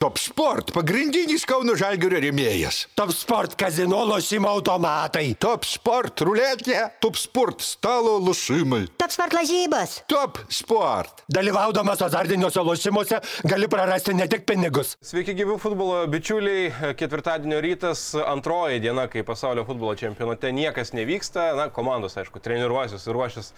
Top Sport - pagrindinis Kauno Žalgirio rėmėjas. Top Sport kazino lošimo automatai. Top Sport ruletė, Top Sport stalo lošimai. Top sport lažybos. Top Sport. Dalyvaudamas azartiniuose lošimuose gali prarasti ne tik pinigus. Sveiki, gyvi futbolo bičiuliai. Ketvirtadienio rytas, antroji diena, kai pasaulio futbolo čempionate niekas nevyksta. Na, komandos, aišku, treniruosis ir ruošis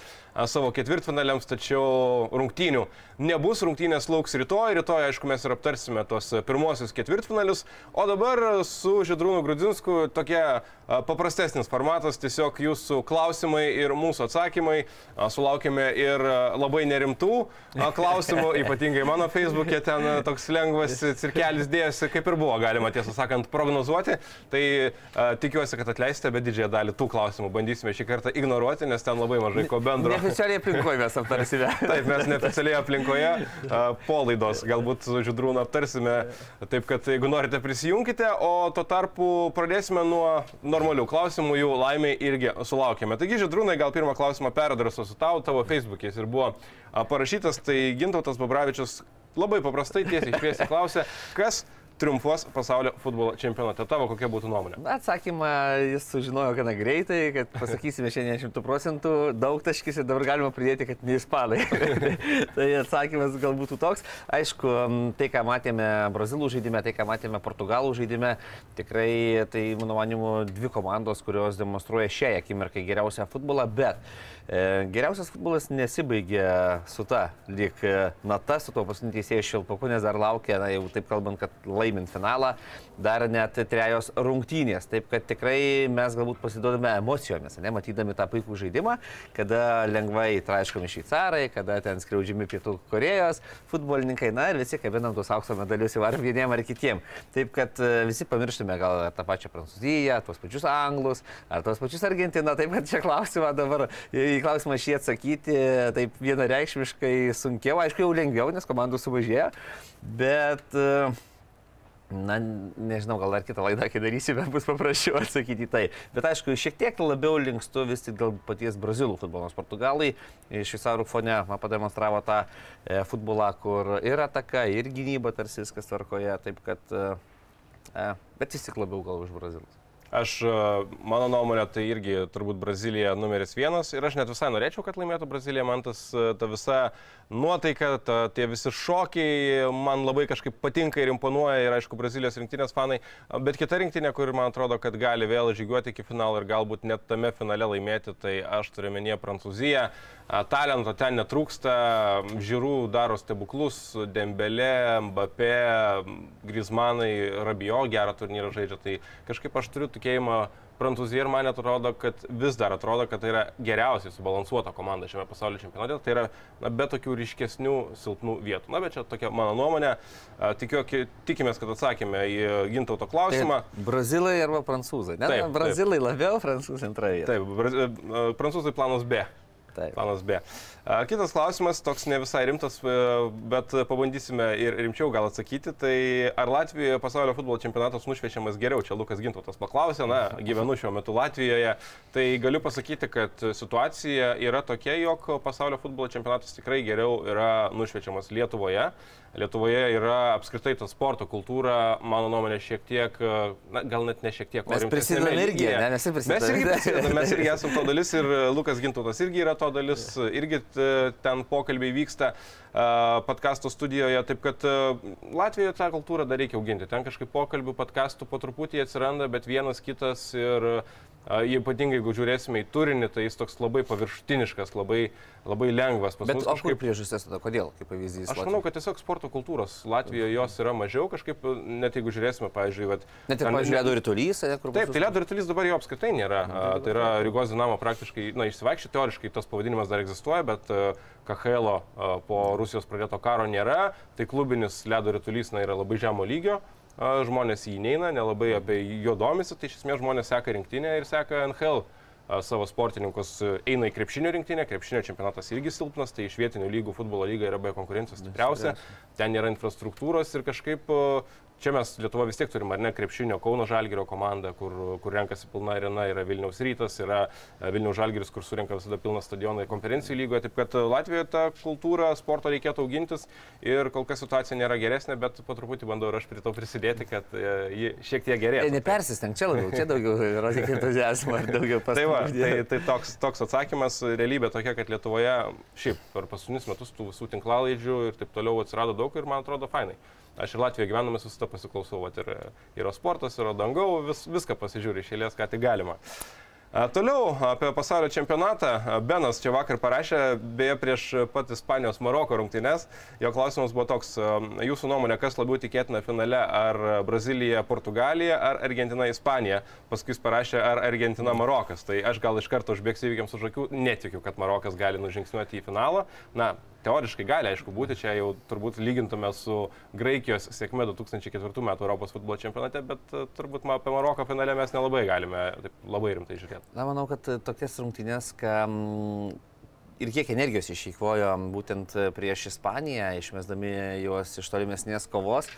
savo ketvirtfinaliams, tačiau rungtynių nebus. Rungtynės lauks rytoj. Rytoj, aišku, mes ir aptarsime tos pirmosius ketvirtfinalius. O dabar su Židrūnu Grudzinsku tokia paprastesnis formatas. Tiesiog jūsų klausimai ir mūsų atsakymai. A, Sulaukėme ir labai nerimtų klausimų, ypatingai mano Facebook'e ten toks lengvas cirkelis dėjosi, kaip ir buvo galima, tiesą sakant, prognozuoti. Tai tikiuosi, kad atleisite, bet didžiąją dalį tų klausimų bandysime šį kartą ignoruoti, nes ten labai mažai ko bendro. Neoficialiai aplinkoje mes aptarsime. Taip, mes neoficialiai aplinkoje po laidos galbūt su Židrūnu aptarsime. Taip, kad jeigu norite prisijungkite, o tuo tarpu pradėsime nuo normalių klausimų, jų laimiai irgi sulaukėme. Taigi, Židrūnai, gal pirmą klausimą peradresuosiu tau, tavo Facebook'e ir buvo parašytas, tai Gintautas Babravičius labai paprastai tiesiai šviesiai klausė, kas triumfuos pasaulio futbolo čempionate. Tavo kokia būtų nuomonė? Atsakymą jis sužinojo gana greitai, kad pasakysime šiandien 100 procentų, daug taškis ir dabar galima pridėti, kad ne ispanai. tai atsakymas gal būtų toks. Aišku, tai ką matėme brazilų žaidime, tai ką matėme portugalų žaidime, tikrai tai, mano manimu, dvi komandos, kurios demonstruoja šią akimirką geriausią futbolą, bet geriausias futbolas nesibaigia su ta, lyg e, nata, su tuo paskutiniu teisėjų šilpaku, nes dar laukia, na jau taip kalbant, kad laimint finalą, dar net trejos rungtynės. Taip kad tikrai mes galbūt pasiduodame emocijomis, ne, matydami tą puikų žaidimą, kada lengvai traiškomi šveicarai, kada ten skriaudžiami pietų Korejos futbolininkai, na ir visi kabinam tuos aukso medalius jau ar vieniem ar kitiem. Taip kad e, visi pamirštume gal tą pačią Prancūziją, tuos pačius Anglus, ar tuos pačius Argentiną. Taip kad čia klausimą dabar, į klausimą šį atsakyti taip vienareikšmiškai sunkiau, aišku, jau lengviau, nes komandų sumažėjo, bet uh, Na, nežinau, gal dar kitą laidą, kai darysime, bus paprasčiau atsakyti tai. Bet aišku, šiek tiek labiau linkstu vis tik dėl paties brazilų futbolo. Nes portugalai šveicarų fone man pademonstravo tą e, futbolą, kur ir ataka, ir gynyba tarsi viskas tvarkoje. Taip kad, e, e, bet vis tik labiau gal už brazilus. Aš, mano nuomonė, tai irgi turbūt Brazilija numeris vienas. Ir aš net visai norėčiau, kad laimėtų Brazilija, man tas ta visa nuotaika, ta, tie visi šokiai man labai kažkaip patinka ir imponuoja. Ir aišku, Brazilijos rinktinės fanai, bet kita rinktinė, kur man atrodo, kad gali vėl žygiuoti iki finalo ir galbūt net tame finale laimėti, tai aš turiu menyje Prancūziją. Talento ten netrūksta, žiūrų daro stebuklus, Dembelė, Mbappé, Grismanai, Rabijo gerą turnyrą žaidžia, tai kažkaip aš turiu tikėjimą Prancūzija ir man atrodo, kad vis dar atrodo, kad tai yra geriausiai subalansuota komanda šiame pasaulio čempionate. Tai yra na, be tokių ryškesnių silpnų vietų. Na, bet čia tokia mano nuomonė. Tikiu, tikimės, kad atsakėme į gintauto klausimą. Tai brazilai arba prancūzai? Ne, Taip, brazilai taip. labiau, prancūzai antroje. Taip, braz, prancūzai planas B. Taip. Planas B. Kitas klausimas, toks ne visai rimtas, bet pabandysime ir rimčiau gal atsakyti. Tai ar Latvijoje pasaulio futbolo čempionatas nušviečiamas geriau? Čia Lukas Gintautas paklausė, na, gyvenu šiuo metu Latvijoje. Tai galiu pasakyti, kad situacija yra tokia, jog pasaulio futbolo čempionatas tikrai geriau yra nušviečiamas Lietuvoje. Lietuvoje yra apskritai ta sporto kultūra, mano nuomonė, šiek tiek, na, gal net ne šiek tiek, o rimtesnė irgi. Ne, mes, mes irgi prisidedame, mes irgi esame to dalis ir Lukas Gintautas irgi yra to dalis, irgi ten pokalbiai vyksta podkasto studijoje, taip kad Latvijoje tą kultūrą dar reikia auginti. Ten kažkaip pokalbių podkastų po truputį atsiranda, bet vienas kitas ir Ypatingai, jeigu žiūrėsime į turinį, tai jis toks labai paviršutiniškas, labai, labai lengvas. Pas Bet mus kažkaip priežastis tada, kodėl, kaip pavyzdys? Aš manau, kad tiesiog sporto kultūros Latvijoje jos yra mažiau, kažkaip, net jeigu žiūrėsime, pavyzdžiui, vat, net ir, pavyzdžiui, ledo rytulys, kur Taip, tai ledo rytulys dabar jo apskritai nėra. A, tai yra Rygos dinamo praktiškai, na, išsivaikščiai teoriškai tas pavadinimas dar egzistuoja, bet Kahelo po Rusijos pradėto karo nėra. Tai klubinis ledo rytulys na, yra labai žemo lygio žmonės į jį neina, nelabai apie jo domisi, tai iš esmės žmonės seka rinktinę ir seka NHL savo sportininkus e, eina į krepšinio rinktinę, krepšinio čempionatas irgi silpnas, tai iš vietinių lygų futbolo lyga yra be konkurencijos stipriausia, ten nėra infrastruktūros ir kažkaip Čia mes Lietuva vis tiek turim, ar ne, krepšinio Kauno Žalgirio komandą, kur, kur renkasi pilna arena, yra Vilniaus rytas, yra e, Vilniaus Žalgiris, kur surinka visada pilną stadioną konferencijų lygoje. Taip kad Latvijoje tą kultūrą sporto reikėtų augintis ir kol kas situacija nėra geresnė, bet po truputį bandau ir aš prie to prisidėti, kad e, ji šiek tiek gerėtų. Nepersisteng, čia labiau, čia daugiau rodyk entuzijazmą ir daugiau Tai, va, tai, tai toks, toks atsakymas, realybė tokia, kad Lietuvoje šiaip per paskutinius metus tų visų tinklalaidžių ir taip toliau atsirado daug ir man atrodo fainai. Aš ir Latvijoje gyvenamas visą tą pasiklausau, vat, ir yra sportas, yra dangau, vis, viską pasižiūri iš eilės, ką tik galima. Toliau apie pasaulio čempionatą. Benas čia vakar parašė, beje, prieš pat Ispanijos Maroko rungtynes. Jo klausimas buvo toks, jūsų nuomonė, kas labiau tikėtina finale, ar Brazilija, Portugalija, ar Argentina, Ispanija. Paskui jis parašė, ar Argentina, Marokas. Tai aš gal iš karto užbėgsiu įvykiams už akių, netikiu, kad Marokas gali nužingsniuoti į finalą. Na, teoriškai gali, aišku, būti, čia jau turbūt lygintume su Graikijos sėkme 2004 metų Europos futbolo čempionate, bet e, turbūt apie Maroko finale mes nelabai galime taip labai rimtai žiūrėti. Na, manau, kad tokias rungtynės, ką ir kiek energijos išeikvojo būtent prieš Ispaniją, išmesdami juos iš tolimesnės kovos,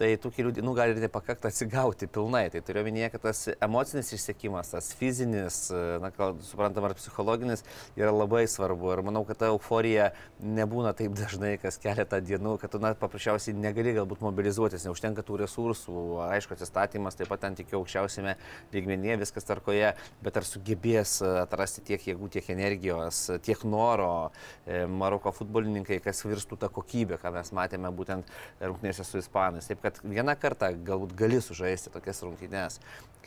tai tų kelių dienų gali ir nepakakti atsigauti pilnai. Tai turiu omenyje, kad tas emocinis išsiekimas, tas fizinis, na, suprantam, ar psichologinis yra labai svarbu. Ir manau, kad ta euforija nebūna taip dažnai, kas keletą dienų, kad tu, na, paprasčiausiai negali galbūt mobilizuotis, neužtenka tų resursų. Aišku, atsistatymas taip pat ten tikiu aukščiausiame lygmenyje, viskas tarkoje, bet ar sugebės atrasti tiek jėgų, tiek energijos, tiek noro e, Maroko futbolininkai, kas virstų tą kokybę, ką mes matėme būtent rungtynėse su Ispanais. Taip kad vieną kartą galbūt gali sužaisti tokias rungtynės,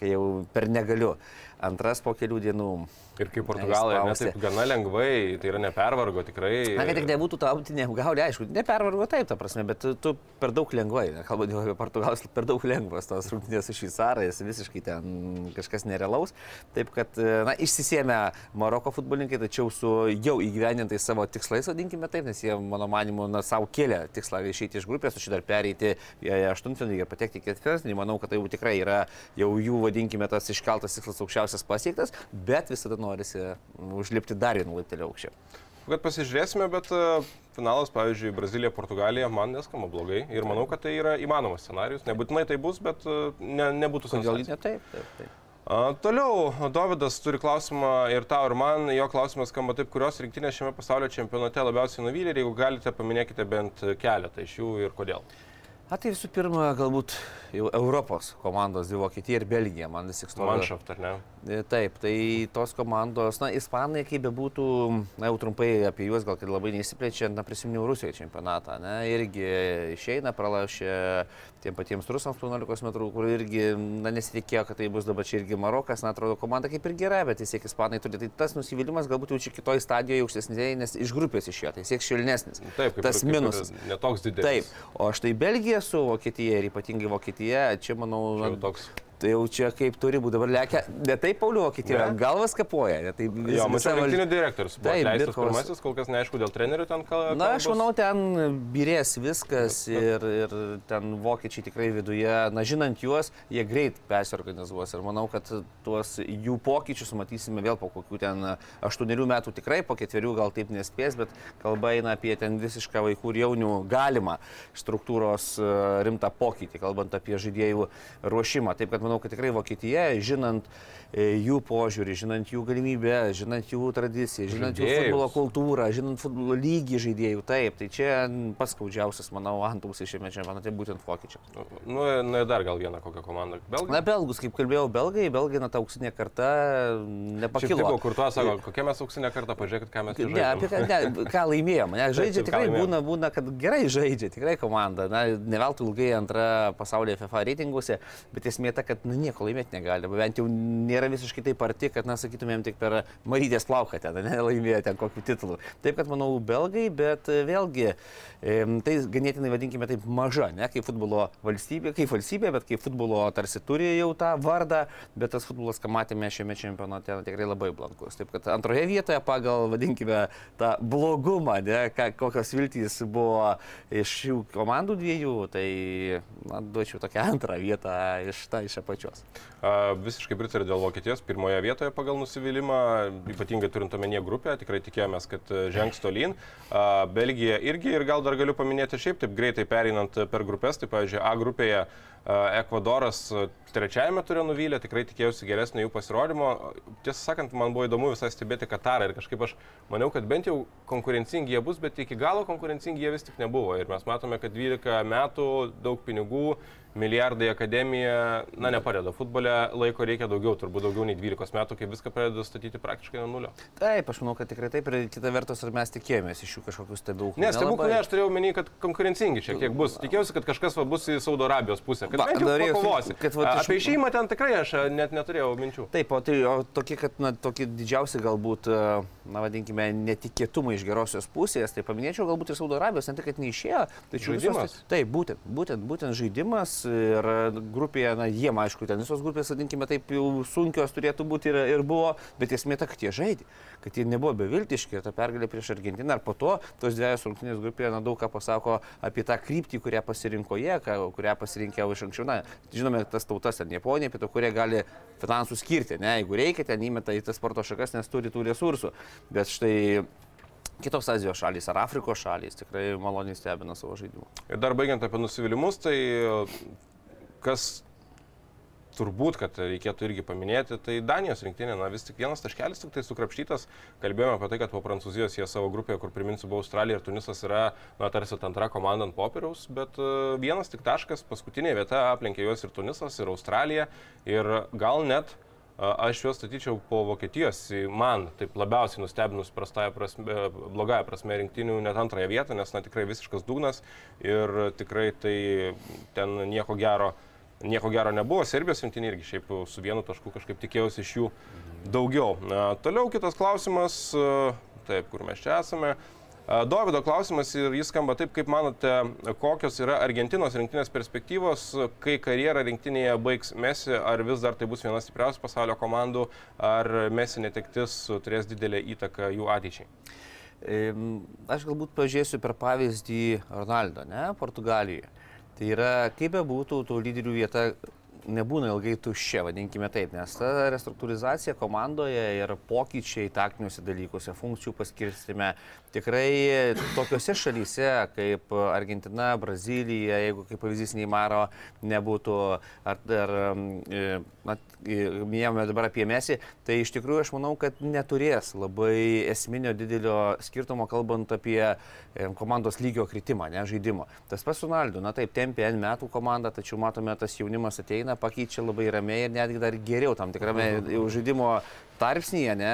kai jau per negaliu. Antras po kelių dienų. Ir kaip Portugalai, Išspausti. taip gana lengvai, tai yra nepervargo tikrai. Na, kad tik nebūtų tautinė apgaulė, aišku, nepervargo taip, ta prasme, bet tu, tu per daug lengvai, kalbant jau apie Portugalus, per daug lengvas tos rungtynės su šveicarais, visiškai ten kažkas nerealaus. Taip kad, na, išsisėmė Maroko futbolininkai, tačiau su jau įgyvenintais savo tikslais, vadinkime taip, nes jie, mano manimu, na, savo kėlė tikslą išeiti iš grupės, o šį dar pereiti į aštuntfinalį ir patekti į ketvirtfinalį. Manau, kad tai jau tikrai yra jau jų, vadinkime, tas iškeltas tikslas aukščiausias pasiektas, bet visada norisi užlipti dar vieną laiptelį aukščiau. Kad pasižiūrėsime, bet e, finalas, pavyzdžiui, Brazilija, Portugalija, man neskamba blogai. Ir manau, kad tai yra įmanomas scenarius. Nebūtinai tai bus, bet e, ne, nebūtų sensacija. ne taip? taip, taip. A, Toliau, Davidas turi klausimą ir tau, ir man. Jo klausimas skamba taip, kurios rinktinės šiame pasaulio čempionate labiausiai nuvylė ir jeigu galite, paminėkite bent keletą iš jų ir kodėl. Na tai visų pirma, galbūt jau Europos komandos, dvi Vokietija ir Belgija, man vis tik stovi. Manšaft, ar ne? E, Taip, tai tos komandos, na, Ispanai, kaip bebūtų, na, jau trumpai apie juos, gal kad labai neįsiplečiant, na, prisiminiau Rusijos čempionatą, ne, irgi išeina, pralašė tiem patiems rusams 11 metrų, kur irgi, na, nesitikėjo, kad tai bus dabar čia irgi Marokas, na, atrodo, komanda kaip ir gera, bet vis tiek Ispanai turi, tai tas nusivylimas galbūt jau čia kitoj stadijoje aukštesnėje, nes iš grupės išėjo, tai vis tiek švelnesnis. Taip, kaip tas kaip minusas. Netoks didelis. Taip, o štai Belgija su Vokietija ir ypatingai Vokietija, čia manau, na, toks. Tai jau čia kaip turi būti dabar lekia. Ne taip, Pauliu, Vokietijoje. Galvas kapoja. Ne, tai vis, Jo, mačiau, rinktinio direktorius Taip, atleistas Birkovas. pirmasis, kol kas neaišku dėl trenerių ten ką. Na, aš manau, ten birės viskas ir, ir ten vokiečiai tikrai viduje, na, žinant juos, jie greit persiorganizuos ir manau, kad tuos jų pokyčius matysime vėl po kokių ten aštuonerių metų tikrai, po ketverių gal taip nespės, bet kalba eina apie ten visišką vaikų ir jaunių galimą struktūros e, rimtą pokytį, kalbant apie žaidėjų ruošimą. Taip kad manau, kad tikrai Vokietija, žinant e, jų požiūrį, žinant jų galimybę, žinant jų tradiciją, žinant jų Žaidėjus. futbolo kultūrą, žinant futbolo lygį žaidėjų, taip, tai čia pats skaudžiausias, manau, antausis šiame čempionate būtent vokiečiai. Nu, nu, ir dar gal vieną kokią komandą. Belgai. Na, belgus, kaip kalbėjau, belgai, belgai, na, ta auksinė karta nepakilo. tipo, kur tu sako, kokia mes auksinė kartą, pažiūrėkit, ką mes Ne, apie ką, ne, ką laimėjom. Ne, žaidžia taip, tikrai būna, būna, kad gerai žaidžia, tikrai komanda. Na, ne veltui ilgai antra pasaulyje FIFA reitinguose, bet esmė ta, kad nu, nieko laimėti negali. Bent jau nėra visiškai taip arti, kad, na, sakytumėm, tik per Marytės plauką ten, ne, laimėjo ten kokiu titulu. Taip, kad manau, belgai, bet e, vėlgi, tai ganėtinai vadinkime taip maža, ne kaip futbolo valstybė, kaip valstybė, bet kaip futbolo tarsi turi jau tą vardą, bet tas futbolas, ką matėme šiame čempionate, na, tikrai labai blankus. Taip, kad antroje vietoje pagal, vadinkime, tą blogumą, ne, ką, kokios viltys buvo iš šių komandų dviejų, tai, na, duočiau tokią antrą vietą iš, ta, iš pačios. A, Visiškai pritariu dėl Vokietijos pirmoje vietoje pagal nusivylimą, ypatingai turint omenyje grupę, tikrai tikėjomės, kad e, žengs tolyn. A, Belgija irgi ir gal dar galiu paminėti šiaip taip greitai pereinant per grupės, tai pavyzdžiui, A grupėje Ekvadoras trečiajame turė nuvylę, tikrai tikėjausi geresnio jų pasirodymo. Tiesą sakant, man buvo įdomu visai stebėti Katarą ir kažkaip aš maniau, kad bent jau konkurencingi jie bus, bet iki galo konkurencingi jie vis tik nebuvo. Ir mes matome, kad 12 metų, daug pinigų, milijardai akademija, na, nepadeda. Futbole laiko reikia daugiau, turbūt daugiau nei 12 metų, kai viską pradeda statyti praktiškai nuo nulio. Taip, aš manau, kad tikrai taip ir kita vertus, ar mes tikėjomės iš jų kažkokių stebuklų. Ne, stebuklų ne, aš turėjau menį, kad konkurencingi šiek tiek bus. Tikėjausi, kad kažkas va, bus į Saudo Arabijos pusę, kad Va, bent jau pakovosi. kad iš- Apie išėjimą ten tikrai aš net neturėjau minčių. Taip, o tai o tokie, kad, na, tokie didžiausi galbūt, na, vadinkime, netikėtumai iš gerosios pusės, tai paminėčiau galbūt ir Saudo Arabijos, ne tai, kad neišėjo, tačiau Žaidimas. Visos, taip, būtent, būtent, būtent žaidimas ir grupėje, na, jiem aišku, ten visos grupės, vadinkime, taip jau sunkios turėtų būti ir, ir buvo, bet esmė ta, kad jie žaidė, kad jie nebuvo beviltiški ta pergalė prieš Argentiną, ar po to tos dviejos rungtynės grupėje, na, daug ką pasako apie tą kryptį, kurią pasirinko jie, kurią pasirinkė iš anksčiau. Na, žinome, tas tautas, ten Japonija, pietų, kurie gali finansų skirti, ne, jeigu reikia, ten įmeta į tas sporto šakas, nes turi tų resursų. Bet štai kitos Azijos šalys ar Afrikos šalys tikrai maloniai stebina savo žaidimu. Ir dar baigiant apie nusivylimus, tai e, kas turbūt, kad reikėtų irgi paminėti, tai Danijos rinktinė, na vis tik vienas taškelis tik tai sukrapštytas. Kalbėjome apie tai, kad po Prancūzijos jie savo grupėje, kur priminsiu, buvo Australija ir Tunisas, yra, na, tarsi ta antra komanda ant popieriaus, bet e, vienas tik taškas, paskutinė vieta aplenkė juos ir Tunisas, ir Australija. Ir gal net a, aš juos statyčiau po Vokietijos, man taip labiausiai nustebinus prastąją prasme, blogąją prasme rinktinių net antrąją vietą, nes na tikrai visiškas dugnas ir tikrai tai ten nieko gero nieko gero nebuvo. Serbijos rinktinė irgi šiaip su vienu tašku kažkaip tikėjausi iš jų daugiau. Na, toliau kitas klausimas, taip, kur mes čia esame. Dovido klausimas ir jis skamba taip, kaip manote, kokios yra Argentinos rinktinės perspektyvos, kai karjerą rinktinėje baigs Mesi, ar vis dar tai bus vienas stipriausių pasaulio komandų, ar Mesi netektis turės didelę įtaką jų ateičiai. Aš galbūt pažiūrėsiu per pavyzdį Ronaldo, ne, Portugalijoje. Tai yra, kaip be būtų, tų lyderių vieta nebūna ilgai tuščia, vadinkime taip, nes ta restruktūrizacija komandoje ir pokyčiai taktiniuose dalykuose, funkcijų paskirstime, tikrai tokiuose šalyse kaip Argentina, Brazilija, jeigu kaip pavyzdys Neymaro nebūtų, ar, ar e, na, e, minėjome dabar apie Mesį, tai iš tikrųjų aš manau, kad neturės labai esminio didelio skirtumo, kalbant apie e, komandos lygio kritimą, ne žaidimo. Tas pats Ronaldo, na taip, tempė N metų komanda, tačiau matome, tas jaunimas ateina, pakeičia labai ramiai ir netgi dar geriau tam tikrame jau žaidimo tarpsnyje, ne,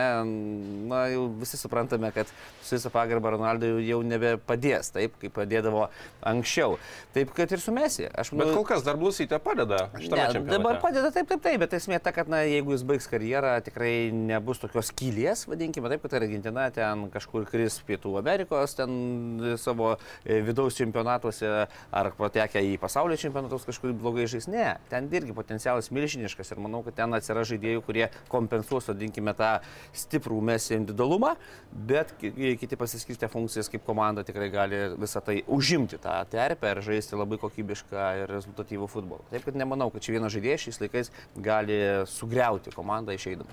na jau visi suprantame, kad su visą pagarbą Ronaldo jau- nebepadės, taip, kaip padėdavo anksčiau. Taip, kad ir su Mesi. Aš Bet manau, kol kas dar blusytė padeda Ne, dabar padeda taip, taip, taip, bet esmė ta, kad na, jeigu jis baigs karjerą, tikrai nebus tokios kylės, vadinkime taip, kad Argentina ten kažkur kris Pietų Amerikos, ten savo e, vidaus čempionatuose ar patekę į pasaulio čempionatus kažkur blogai žais. Ne, ten irgi potencialas milžiniškas ir manau, kad ten atsiras žaidėjų, kurie kompensuos, vadinkime, tą stiprų mes individualumą, bet ki- kiti pasiskirstę funkcijas kaip komanda tikrai gali visą tai užimti tą terpę ir žaisti labai kokybišką ir rezultatyvų futbolą. Taip kad nemanau, kad čia vienas žaidėjas šiais laikais gali sugriauti komandą išeidama.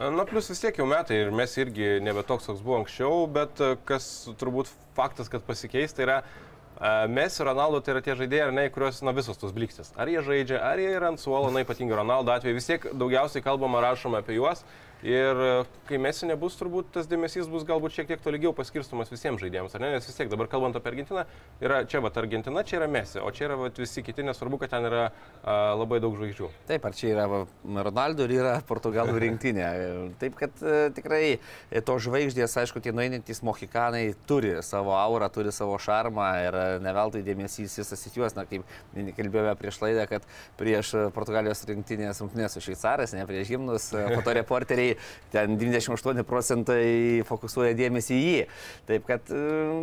Na, plus vis tiek jau metai ir mes irgi nebe toks, koks buvo anksčiau, bet e, kas turbūt faktas, kad pasikeis, tai yra e, Messi, Ronaldo, tai yra tie žaidėjai, ar ne, kuriuos, na, visos tos blikstės. Ar jie žaidžia, ar jie yra ant suolo, na, ypatingai Ronaldo atveju, vis tiek daugiausiai kalbama, rašoma apie juos. Ir e, kai Messi nebus, turbūt tas dėmesys bus galbūt šiek tiek tolygiau paskirstomas visiems žaidėjams, ar ne? Nes vis tiek dabar kalbant apie Argentiną, yra čia va Argentina, čia yra Messi, o čia yra va, visi kiti, nesvarbu, kad ten yra a, labai daug žvaigždžių. Taip, ar čia yra va, Ronaldo ir yra Portugalų rinktinė. Taip kad e, tikrai e, to žvaigždės, aišku, tie nueinantys mohikanai turi savo aurą, turi savo šarmą ir e, neveltui dėmesys visas į juos, na kaip kalbėjome prieš laidą, kad prieš Portugalijos rinktinės rungtynės su šveicaras, ne prieš gimnus, e, tikrai ten 98 procentai fokusuoja dėmesį į jį. Taip kad,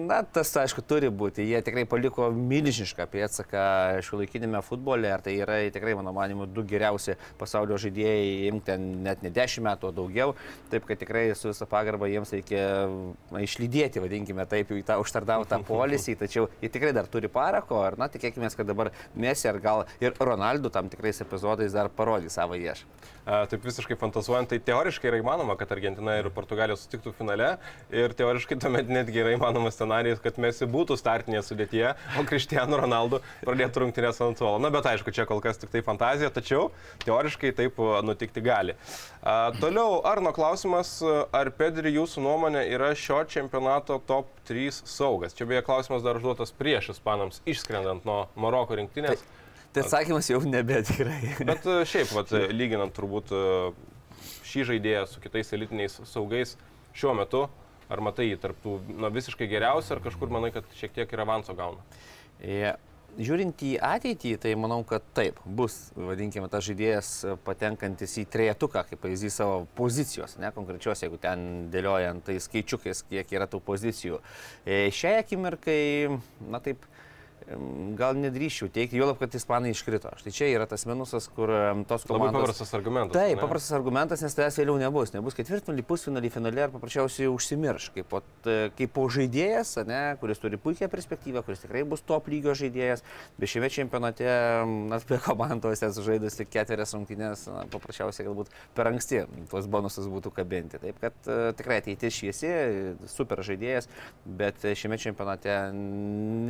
na, tas aišku turi būti. Jie tikrai paliko milžinišką pėdsaką šiuolaikinėme futbole. Ir tai yra tikrai, mano manimu, du geriausi pasaulio žaidėjai, imti ten net ne 10 metų, o daugiau. Taip kad tikrai su visą pagarbą jiems reikia na, išlydėti, vadinkime taip, į tą užtardautą polisį. Tačiau jie tikrai dar turi parako. Ir, na, tikėkime, kad dabar Messi ar gal ir Ronaldo tam tikrais epizodais dar parodys savo iešką. Taip visiškai fantazuojant, tai teoriškai yra įmanoma, kad Argentina ir Portugalija sutiktų finale ir teoriškai tuomet netgi yra įmanomas scenarijus, kad Messi būtų startinėje sudėtyje, o Cristiano Ronaldo pradėtų rungtynės ant suolo. Na, bet aišku, čia kol kas tik tai fantazija, tačiau teoriškai taip nutikti gali. A, toliau, Arno klausimas, ar Pedri jūsų nuomonė yra šio čempionato top 3 saugas? Čia beje klausimas dar užduotas prieš Ispanams, išskrendant nuo Maroko rinktinės. Tai Tai atsakymas jau nebe tikrai. Bet šiaip, vat, lyginant turbūt šį žaidėją su kitais elitiniais saugais šiuo metu, ar matai jį tarptų na, visiškai geriausių, ar kažkur manai, kad šiek tiek ir avanso gauna? Yeah. Žiūrint į ateitį, tai manau, kad taip, bus, vadinkime, tas žaidėjas patenkantis į trejetuką, kaip pavyzdys savo pozicijos, ne konkrečios, jeigu ten dėliojant tai skaičiukais, kiek yra tų pozicijų. E, šiai akimirkai, na taip, gal nedrįščiau teikti, juolab, kad ispanai iškrito. Štai čia yra tas minusas, kur tos komandos... Labai paprastas argumentas. Taip, paprastas argumentas, nes tavęs vėliau nebus. Nebus ketvirtfinalį, pusfinalį, finalį ar paprasčiausiai užsimirš. Kaip po, kaip po žaidėjas, ne, kuris turi puikią perspektyvą, kuris tikrai bus top lygio žaidėjas, bet šiame čempionate, apie komandos esu žaidus tik ketverias rungtynės, paprasčiausiai galbūt per anksti tuos bonusus būtų kabinti. Taip kad uh, tikrai ateitis šviesi, super žaidėjas, bet šiame čempionate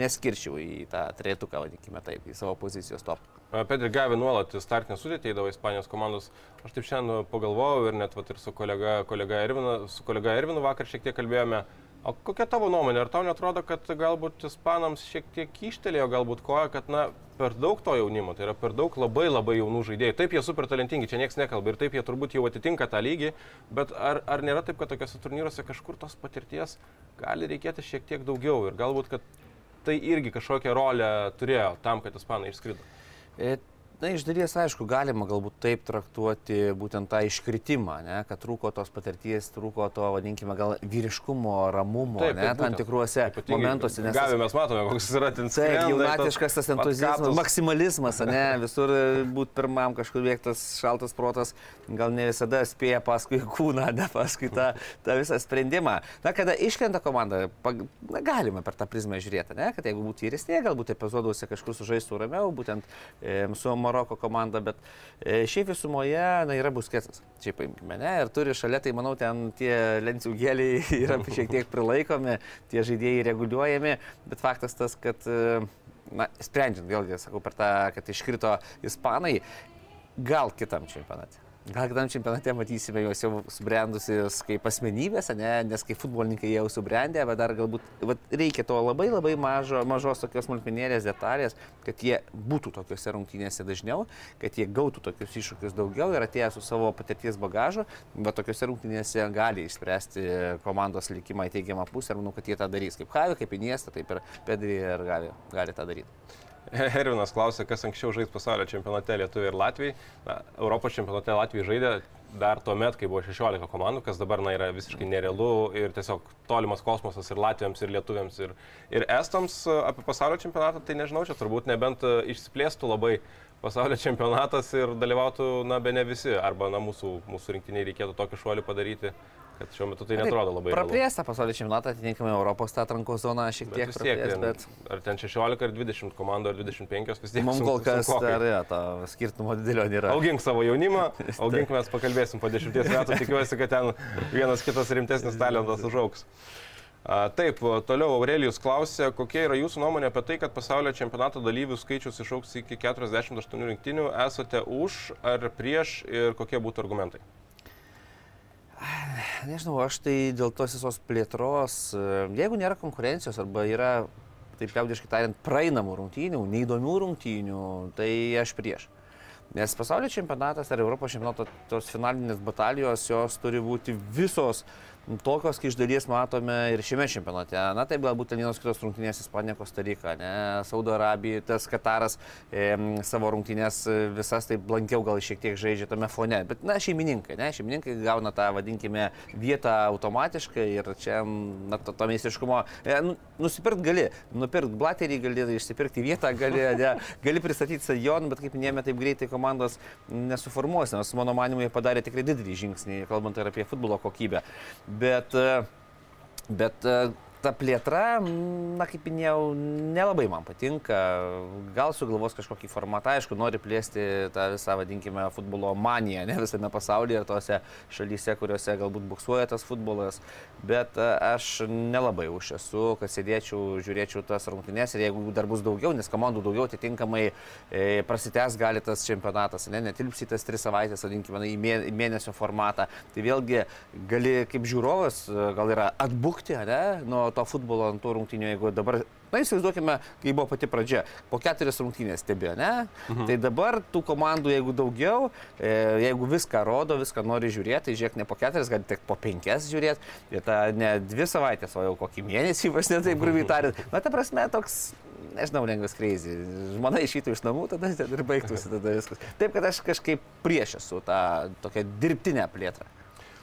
neskirčiau į tą trejetuką, vadinkime taip, į savo pozicijos top. Pedri Gavi nuolat startinę sudėtį įdavo Ispanijos komandos. Aš taip šiandien pagalvojau ir net vat, ir su kolega, kolega, Ervinu, su kolega Ervinu vakar šiek tiek kalbėjome. O kokia tavo nuomonė? Ar tau netrodo, kad galbūt ispanams šiek tiek ištelėjo galbūt koja, kad na, per daug to jaunimo, tai yra per daug labai labai jaunų žaidėjų. Taip, jie super talentingi, čia niekas nekalba ir taip jie turbūt jau atitinka tą lygį, bet ar, ar nėra taip, kad tokiuose turnyruose kažkur tos patirties gali reikėti šiek tiek daugiau ir galbūt, kad tai irgi kažkokią rolę turėjo tam, kad ispanai išskrido. E, Na, iš dalies, aišku, galima galbūt taip traktuoti būtent tą iškritimą, ne, kad trūko tos patirties, trūko to, vadinkime, gal vyriškumo, ramumo, taip, ne, tam tikruose momentuose. Nes gavime mes matome, koks yra ten skrenda. Taip, jaunatiškas tas entuzijazmas, maksimalizmas, ne, visur būti pirmam kažkur vėktas šaltas protas, gal ne visada spėja paskui kūną, ne paskui tą, tą visą sprendimą. Na, kada iškrenta komanda, pag, na, galima per tą prizmę žiūrėti, ne, kad jeigu būtų vyresnė, galbūt epizoduose kažkur sužaistų ramiau, būtent e, su Maroko komanda, bet e, šiaip visumoje na, yra busketsas. Šiaip paimkime, ne, ir turi šalia, tai manau, ten tie lenciūgėliai yra šiek tiek prilaikomi, tie žaidėjai reguliuojami, bet faktas tas, kad, e, na, sprendžiant vėlgi, sakau, per tą, kad iškrito ispanai, gal kitam čempionate. Gal kitam čempionate matysime juos jau subrendusius kaip asmenybės, ne? nes kaip futbolininkai jau subrendę, bet dar galbūt vat, reikia to labai labai mažo, mažos tokios smulkmenėlės detalės, kad jie būtų tokiuose rungtynėse dažniau, kad jie gautų tokius iššūkius daugiau ir atėję su savo patirties bagažu, bet tokiuose rungtynėse gali išspręsti komandos likimą į teigiamą pusę ir manau, kad jie tą darys. Kaip Havi, kaip Iniesta, taip ir Pedri ir gali, gali tą daryti. Hervinas klausė, kas anksčiau žais pasaulio čempionate Lietuvai ir Latvijai. Na, Europos čempionate Latvijai žaidė dar tuo met, kai buvo 16 komandų, kas dabar na, yra visiškai nerealu ir tiesiog tolimas kosmosas ir Latvijams, ir Lietuviams, ir, ir Estams apie pasaulio čempionatą, tai nežinau, čia turbūt nebent e, išsiplėstų labai pasaulio čempionatas ir dalyvautų, na, be ne visi, arba, na, mūsų, mūsų rinktiniai reikėtų tokį šuolį padaryti kad šiuo metu tai netrodo labai. Praplėsta pasaulio čempionatą, atitinkamai Europos tą atrankos zoną šiek tiek. Bet tiek, praplės, bet... Ar ten 16 ar 20 komandų, ar 25 vis tiek. Mums kol kas dar ja, to skirtumo didelio nėra. Augink savo jaunimą, augink mes pakalbėsim po 10 metų, tikiuosi, kad ten vienas kitas rimtesnis talentas užauks. Taip, toliau Aurelijus klausė, kokia yra jūsų nuomonė apie tai, kad pasaulio čempionato dalyvių skaičius išauks iki 48 rinktinių. Esate už ar prieš ir kokie būtų argumentai? Nežinau, aš tai dėl tos visos plėtros, e, jeigu nėra konkurencijos arba yra, taip liaudiškai tariant, praeinamų rungtynių, neįdomių rungtynių, tai aš prieš. Nes pasaulio čempionatas ar Europos čempionato tos finalinės batalijos, jos turi būti visos tokios, kai iš dalies matome ir šiame čempionate. Na taip, galbūt ten vienos kitos rungtynės Ispanija, Kostarika, ne, Saudo Arabija, tas Kataras e, savo rungtynės visas taip blankiau gal šiek tiek žaidžia tame fone. Bet, na, šeimininkai, ne, šeimininkai gauna tą, vadinkime, vietą automatiškai ir čia, na, to, to meistriškumo, e, nu, nusipirkt gali, nupirkt blaterį gali, išsipirkti vietą gali, ne, gali pristatyti stadioną, bet kaip minėjome, taip greitai komandos nesuformuos, nes mano manimu jie padarė tikrai didelį žingsnį, kalbant ir apie futbolo kokybę. Bet, e, bet e, ta plėtra, na kaip minėjau, nelabai man patinka. Gal sugalvos kažkokį formatą, aišku, nori plėsti tą visą, vadinkime, futbolo maniją, ne visame pasaulyje tose šalyse, kuriuose galbūt buksuoja tas futbolas. Bet e, aš nelabai už esu, kad sėdėčiau, žiūrėčiau tas rungtynės ir jeigu dar bus daugiau, nes komandų daugiau, atitinkamai e, prasitęs gali tas čempionatas, ne, netilpsi tas tris savaitės, vadinkime, į mėnesio formatą. Tai vėlgi gali kaip žiūrovas gal yra atbukti, ne, nuo to futbolo ant tų rungtynių, jeigu dabar, na įsivaizduokime, kai buvo pati pradžia, po keturias rungtynės stebėjo, ne? Mhm. Tai dabar tų komandų, jeigu daugiau, e, jeigu viską rodo, viską nori žiūrėti, tai žiūrėk ne po keturias, gal tik po penkias žiūrėti, ir ta ne dvi savaitės, o jau kokį mėnesį, vos ne taip grubiai tariant. Na, ta prasme, toks nežinau, lengvas kreizį. Žmona išeitų iš namų, tada ir baigtųsi tada viskas. Taip, kad aš kažkaip prieš esu tą tokią dirbtinę plėtrą.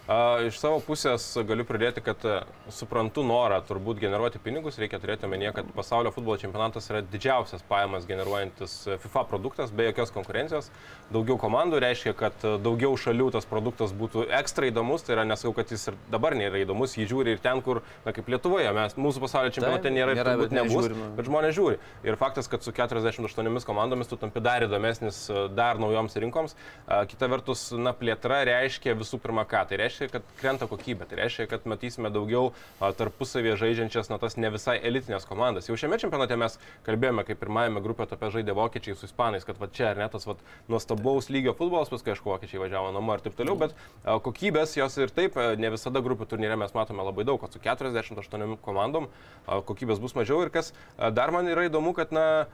Iš savo pusės galiu pridėti, kad e, suprantu norą turbūt generuoti pinigus, reikia turėti omenyje, kad pasaulio futbolo čempionatas yra didžiausias pajamas generuojantis e, FIFA produktas, be jokios konkurencijos. Daugiau komandų reiškia, kad e, daugiau šalių tas produktas būtų ekstra įdomus, tai yra nesakau, kad jis ir dabar nėra įdomus, jį žiūri ir ten, kur, na kaip Lietuvoje, mes, mūsų pasaulio čempionate nėra ir turbūt bet nebus, nežiūrime. bet žmonės žiūri. Ir faktas, kad su 48 komandomis tu tampi dar įdomesnis dar naujoms rinkoms. Kita vertus, na plėtra reiškia visų pirma ką. Tai reiškia, reiškia, kad krenta kokybė. Tai reiškia, kad matysime daugiau tarpusavėje žaidžiančias, na, tas ne visai elitinės komandas. Jau šiame čempionate mes kalbėjome, kaip pirmajame grupėje apie žaidė vokiečiai su ispanais, kad va čia ar ne tas va, nuostabaus lygio futbolas, paskui aišku, vokiečiai važiavo namo ir taip toliau, bet kokybės jos ir taip ne visada grupių turnyre mes matome labai daug, kad su 48 komandom kokybės bus mažiau ir kas dar man yra įdomu, kad na,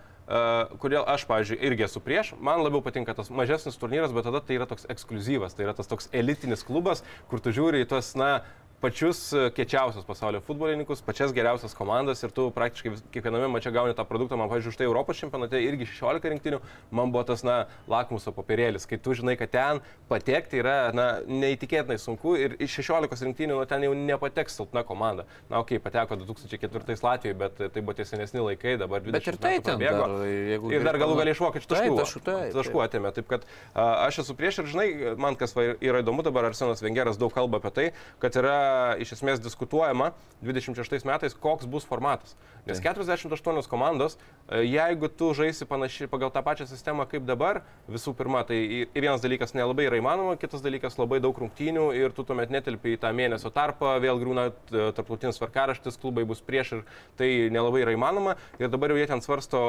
kodėl aš, pavyzdžiui, irgi esu prieš, man labiau patinka tas mažesnis turnyras, bet tada tai yra toks ekskluzyvas, tai yra tas toks elitinis klubas, kur tu žiūri į tuos, na, pačius e, kečiausius pasaulio futbolininkus, pačias geriausias komandas ir tu praktiškai kiekviename mače gauni tą produktą. Man, pavyzdžiui, štai Europos čempionate irgi 16 rinktinių, man buvo tas, na, lakmuso papirėlis, kai tu žinai, kad ten patekti yra, na, neįtikėtinai sunku ir iš 16 rinktinių, nu, ten jau nepateks silpna komanda. Na, okei, okay, pateko 2004 Latvijoje, bet tai buvo tie senesni laikai, dabar 20 bet ir tai metų prabėgo. Dar, ir dar galų gali iš vokiečių taškų, taškų, taškų atėmė. Taip kad a, aš esu prieš ir žinai, man kas yra įdomu dabar, Arsenas Vengeras daug kalba apie tai, kad yra iš esmės diskutuojama 26 metais, koks bus formatas. Nes 48 komandos, e, jeigu tu žaisi panašiai pagal tą pačią sistemą kaip dabar, visų pirma, tai vienas dalykas nelabai yra įmanoma, kitas dalykas labai daug rungtynių ir tu tuomet netelpi į tą mėnesio tarpą, vėl grūna e, tarptautinis varkaraštis, klubai bus prieš ir tai nelabai yra įmanoma. Ir dabar jau jie ten svarsto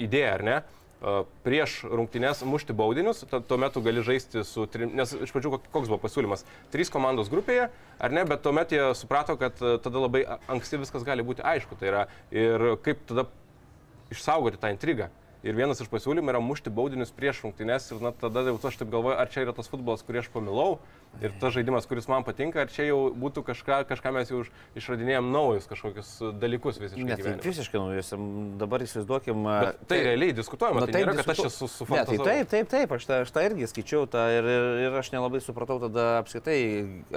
idėją, ar ne? Prieš rungtynės mušti baudinius, tuo metu gali žaisti su trim, nes iš pradžių koks buvo pasiūlymas, trys komandos grupėje, ar ne, bet tuomet jie suprato, kad tada labai anksti viskas gali būti aišku, tai yra ir kaip tada išsaugoti tą intrigą. Ir vienas iš pasiūlymų yra mušti baudinius prieš rungtynės ir na, tada jau aš taip galvoju, ar čia yra tas futbolas, kurį aš pamilau, ir tas žaidimas, kuris man patinka, ar čia jau būtų kažką, kažką mes jau išradinėjom naujus kažkokius dalykus visiškai. Ne, tai visiškai naujus. Dabar įsivaizduokim. Bet tai realiai diskutuojama, tai, tai nėra, kad aš esu suformulavęs. Tai taip, taip, taip, aš tą, aš tą irgi skaičiau tą ir, ir, ir aš nelabai supratau tada apskritai,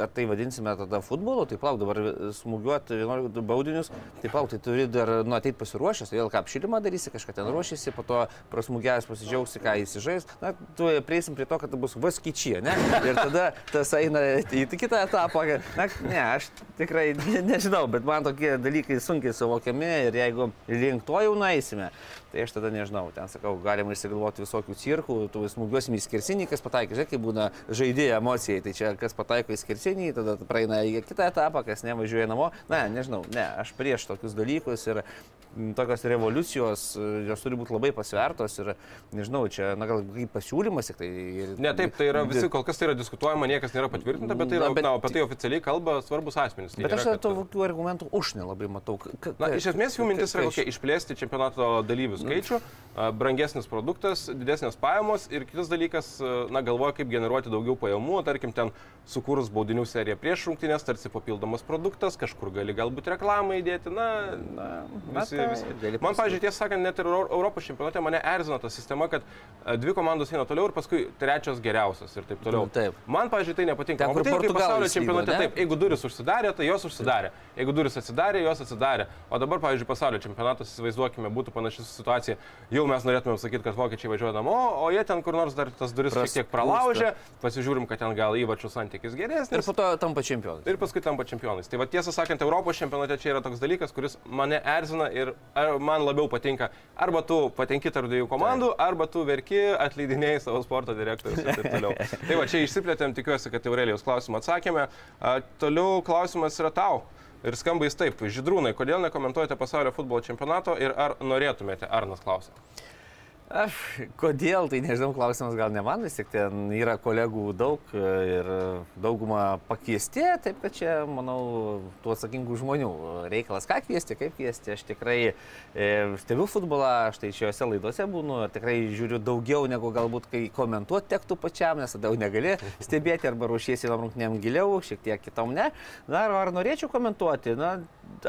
ar tai vadinsime tada futbolu, tai plauk dabar smūgiuoti 11 baudinius, tai plauk, tai turi dar nu, ateit pasiruošęs, tai vėl ką apšilimą darysi, kažką ten ruošiasi, po to prasmūgęs pasidžiaugsi, ką įsižais. Na, tu prieisim prie to, kad tai bus vaskyčia, ne? Ir tada tas tas eina į kitą etapą. Na, ne, aš tikrai ne, nežinau, bet man tokie dalykai sunkiai suvokiami ir jeigu link to jau nueisime, tai aš tada nežinau, ten sakau, galima išsigalvoti visokių cirkų, tu smūgiuosim į skirsinį, kas pataikė, žinai, kaip būna žaidėjo emocijai, tai čia kas pataiko į skirsinį, tada praeina į kitą etapą, kas nevažiuoja namo. Na, nežinau, ne, aš prieš tokius dalykus ir tokios revoliucijos, e, jos turi būti labai pasvertos ir, nežinau, čia, na gal kaip pasiūlymas, tik tai... ir- Ne, taip, tai yra visi, kol kas tai yra diskutuojama, niekas nėra patvirtinta, bet tai yra, Na, bet- na, apie tai oficialiai kalba svarbus asmenys. Tai Bet aš nėra, dar kad- tokių argumentų už nelabai matau. K- k- Na, ka- iš esmės jų mintis yra ka- kokia - išplėsti čempionato dalyvių skaičių, a, brangesnis produktas, didesnės pajamos ir kitas dalykas, na, galvoja, kaip generuoti daugiau pajamų, tarkim, ten sukūrus baudinių seriją prieš rungtynės, tarsi papildomas produktas, kažkur gali galbūt reklamą įdėti, na, Na, visi, tai visi. Man, pažiūrėjau, tiesą sakant, net ir Euro- Europos čempionate mane erzina ta sistema, kad a, dvi komandos eina toliau ir paskui trečias geriausias ir taip toliau. Mm, taip. Man, pažiūrėjau, tai nepatinka. Ten, Man patinka, kai Portugalai pasaulio čempionate taip, jeigu duris užsidarė, tai jos užsidarė. Jeigu duris atsidarė, jos atsidarė. O dabar, pavyzdžiui, pasaulio čempionatas, įsivaizduokime, būtų panaši situacija. Jau mes norėtumėm sakyti, kad vokiečiai važiuoja namo, o jie ten kur nors dar tas duris Pras- šiek tiek pralaužė, pasižiūrim, kad ten gal įvačių santykis Ir geresnis. po to tampa čempionai. Ir paskui tampa čempionais. Tai va tiesą sakant, Europos čempionate čia yra toks dalykas, kuris mane erzina ir ar, man labiau patinka. Arba tu patenki tarp dviejų komandų, arba tu verki, atleidinėjai savo sporto direktorius ir taip toliau. tai va čia išsiplėtėm, tikiuosi, kad Aurelijos klausimą atsakėme. A, toliau klausimas yra tau. Ir skamba jis taip. Žydrūnai, kodėl nekomentuojate pasaulio futbolo čempionato ir ar norėtumėte? Arnas klausė. Aš, kodėl, tai nežinau, klausimas gal ne man, vis tik ten yra kolegų daug ir dauguma pakviesti, taip kad čia, manau, tų atsakingų žmonių reikalas, ką kviesti, kaip kviesti. Aš tikrai e, stebiu futbolą, aš tai šiuose laidose būnu ir tikrai žiūriu daugiau negu galbūt, kai komentuoti tektų pačiam, nes tada jau negali stebėti arba ruošiesi tam rungtynėm giliau, šiek tiek kitom ne. Na, ar, ar norėčiau komentuoti? Na,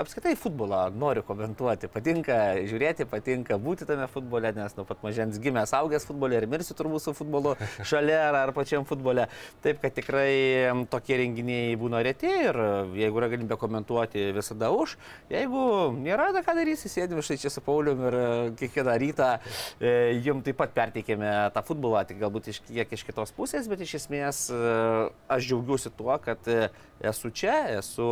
apskritai futbolą noriu komentuoti. Patinka žiūrėti, patinka būti tame futbole, nes nuo pat mažens gimęs, augęs futbole ir mirsiu turbūt su futbolu šalia ar, ar pačiam futbole. Taip, kad tikrai tokie renginiai būna reti ir e, jeigu yra galimybė komentuoti, visada už. Jeigu nėra, tai ką darysi, sėdim štai čia su Paulium ir e, kiekvieną rytą e, jums taip pat perteikėme tą futbolą, tik galbūt iš kiek iš kitos pusės, bet iš esmės e, aš džiaugiuosi tuo, kad e, esu čia, esu,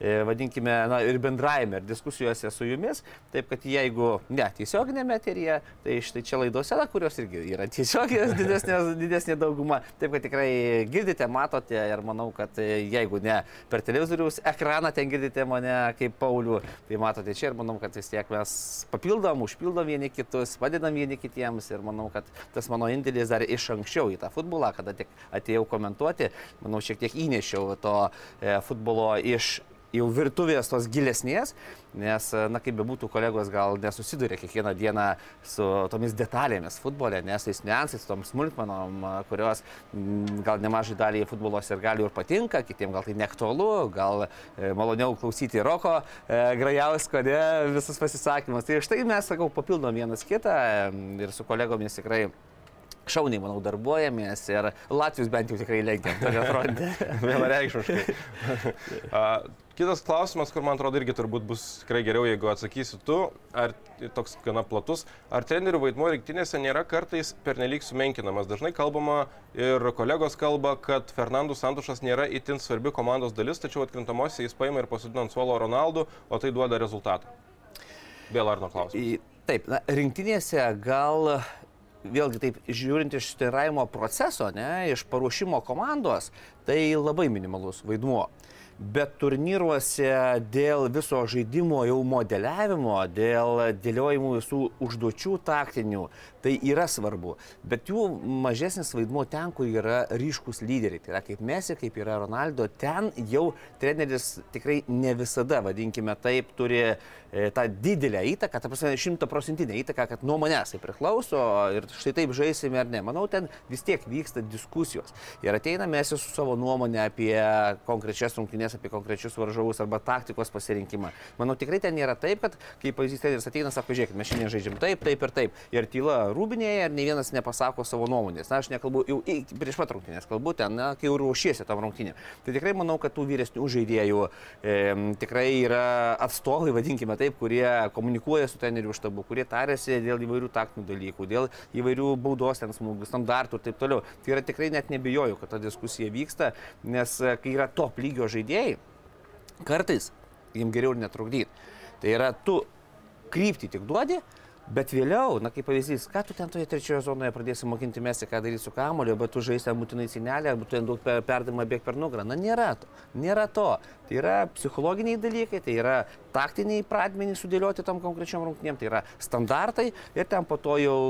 e, vadinkime, na ir bendraime, ir diskusijose su jumis. Taip kad jeigu ne tiesioginėme eteryje, tai štai čia laidose, na, kurios irgi yra tiesioginės didesnė, didesnė dauguma. Taip kad tikrai girdite, matote ir manau, kad jeigu ne per televizoriaus ekraną ten girdite mane kaip Paulių, tai matote čia ir manau, kad vis tiek mes papildom, užpildom vieni kitus, padedam vieni kitiems ir manau, kad tas mano indėlis dar iš anksčiau į tą futbolą, kada tik atėjau komentuoti, manau, šiek tiek įnešiau to e, futbolo iš jau virtuvės tos gilesnės, nes, na kaip bebūtų, kolegos gal nesusiduria kiekvieną dieną su tomis detalėmis futbole, nes tais niuansais, tom smulkmenom, kurios m, gal nemažai daliai futbolos ir gali ir patinka, kitiems gal tai neaktualu, gal e, maloniau klausyti Roko e, Grajausko, ne, visus pasisakymus. Tai štai mes, sakau, papildom vienas kitą e, ir su kolegomis tikrai šauniai, manau, darbuojamės ir Latvijos bent jau tikrai lenkiam tame fronte. Vienareikšmiškai. Kitas klausimas, kur man atrodo irgi turbūt bus tikrai geriau, jeigu atsakysi tu, ar toks gana platus, ar trenerių vaidmuo rinktinėse nėra kartais pernelyg sumenkinamas. Dažnai kalbama ir kolegos kalba, kad Fernandų Santušas nėra itin svarbi komandos dalis, tačiau atkrintamosiose jis paima ir pasodina ant suolo Ronaldų, o tai duoda rezultatą. Vėl Arno klausimas. Taip, na, rinktinėse gal vėlgi taip žiūrint iš treniravimo proceso, ne, iš paruošimo komandos, tai labai minimalus vaidmuo. Bet turnyruose dėl viso žaidimo jau modeliavimo, dėl dėliojimų visų užduočių taktinių, tai yra svarbu. Bet jų mažesnis vaidmuo ten, kur yra ryškus lyderiai. Tai yra kaip Messi, kaip yra Ronaldo, ten jau treneris tikrai ne visada, vadinkime taip, turi tą didelę įtaką, ta prasme, šimtaprocentinę įtaką, kad nuo manęs tai priklauso ir štai taip žaisime ar ne. Manau, ten vis tiek vyksta diskusijos. Ir ateina mes su savo nuomonė apie konkrečias rungtynės, apie konkrečius varžovus arba taktikos pasirinkimą. Manau, tikrai ten nėra taip, kad kaip pavyzdys treneris ateina, sako, žiūrėkit, mes šiandien žaidžiam taip, taip ir taip. Ir tyla rūbinėje ir ne vienas nepasako savo nuomonės. Na, aš nekalbu jau prieš pat rungtynės, kalbu ten, na, kai jau ruošiesi tam rungtynėm. Tai tikrai manau, kad tų vyresnių žaidėjų e, tikrai yra atstovai, vadinkime taip, kurie komunikuoja su treneriu štabu, kurie tarėsi dėl įvairių taktinių dalykų, dėl įvairių baudos ten smūgių, standartų ir taip toliau. Tai yra tikrai net nebijoju, kad ta diskusija vyksta, nes e, kai yra top lygio žaidėjai, kartais jiems geriau ir netrukdyti. Tai yra tu kryptį tik duodi, Bet vėliau, na kaip pavyzdys, ką tu ten toje trečioje zonoje pradėsi mokinti mesti, ką daryti su kamoliu, bet tu žaisi būtinai sinelę, arba tu ten daug per, perdamą bėg per nugarą. Na nėra to. Nėra to. Tai yra psichologiniai dalykai, tai yra taktiniai pradmenys sudėlioti tam konkrečiam rungtynėm, tai yra standartai ir ten po to jau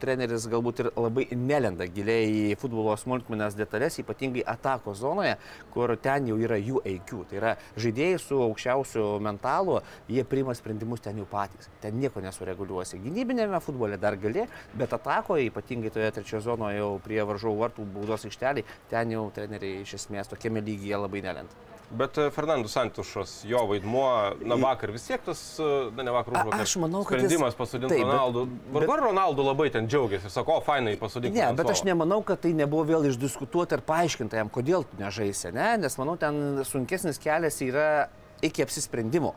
treneris galbūt ir labai nelenda giliai į futbolo smulkmenas detalės, ypatingai atako zonoje, kur ten jau yra jų eikių. Tai yra žaidėjai su aukščiausiu mentalu, jie priima sprendimus ten jau patys. Ten nieko nesureguliuosi. Gynybinėme futbole dar gali, bet atakoje, ypatingai toje trečioje zonoje jau prie varžovų vartų baudos aikšteliai, ten jau treneriai iš esmės tokiame lygyje labai nelenda. Bet e, Fernandas Santušas, jo vaidmuo, na vakar vis tiek tas, e, na ne vakar užvakar. Aš manau, kad jis- sprendimas pasodinti Taip, bet- Ronaldų. Vargu ar Ronaldų labai ten džiaugiasi, sako, o fainai pasodinti. Ne, bet aš nemanau, kad tai nebuvo vėl išdiskutuota ir paaiškinta jam, kodėl tu nežaisi, ne? nes manau, ten sunkesnis kelias yra iki apsisprendimo